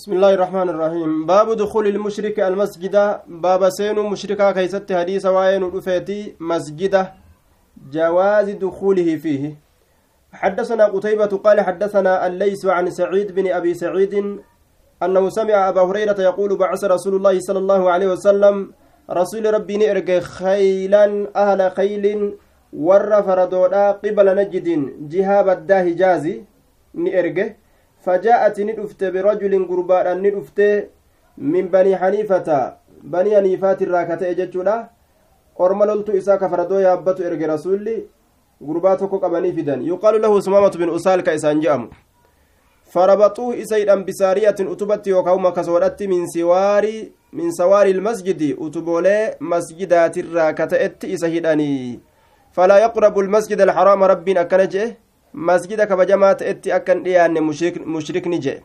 بسم الله الرحمن الرحيم. باب دخول المشرك المسجد. باب سين مشركا كيست حديث وين رفيتي مسجده جواز دخوله فيه. حدثنا قتيبة قال حدثنا الليث عن سعيد بن أبي سعيد أنه سمع أبا هريرة يقول بعث رسول الله صلى الله عليه وسلم رسول ربي نئرق خيلا أهل خيل ور فردودا قبل نجد جهاب الداهجازي نئرقه فجاءت ندفت برجل قربان ندفت من بني حنيفة بني حنيفات الراكة جتشولا orma loltu isaa ka faradoo yaabbatu erge rasulli gurbaa tokko qabanii fidan yuqaalu lahu sumaamatu bin usaal ka isaan je'amu farabaxuu isa hidhan bisaariyatin utubatti yookaan makasoodhatti min siwaari min sawaari ilmasjidi utuboolee masjidaatirraa ka ta'etti isa hidhanii falaa yaqrabu masjida kabajamaa ta'etti akkan dhiyaanne mushrikni jedhe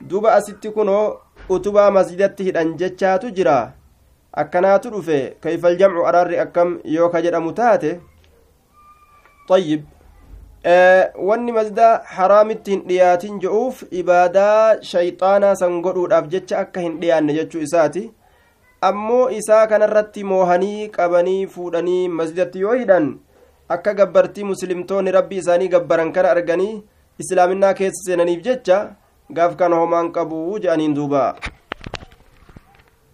duba asitti kunoo utubaa masjidatti hidhan jechaatu jira. Akkanaatu dhufe kayfal jamcu araarri akkam yoo ka jedhamu taate? Ayyib wanni masjida haraamitti hin dhiyaatin je'uuf ibaadaa shayxaanaa san godhuudhaaf jecha akka hin dhiyaanne jechuu isaati. Ammoo isaa kanarratti moohanii qabanii fuudhanii masjidatti yoo hidhan akka gabbartii muslimtoonni rabbi isaanii gabbaran kana arganii islaaminaa keessa seenaniif jecha gaaf kana homaan qabu je'aniin duuba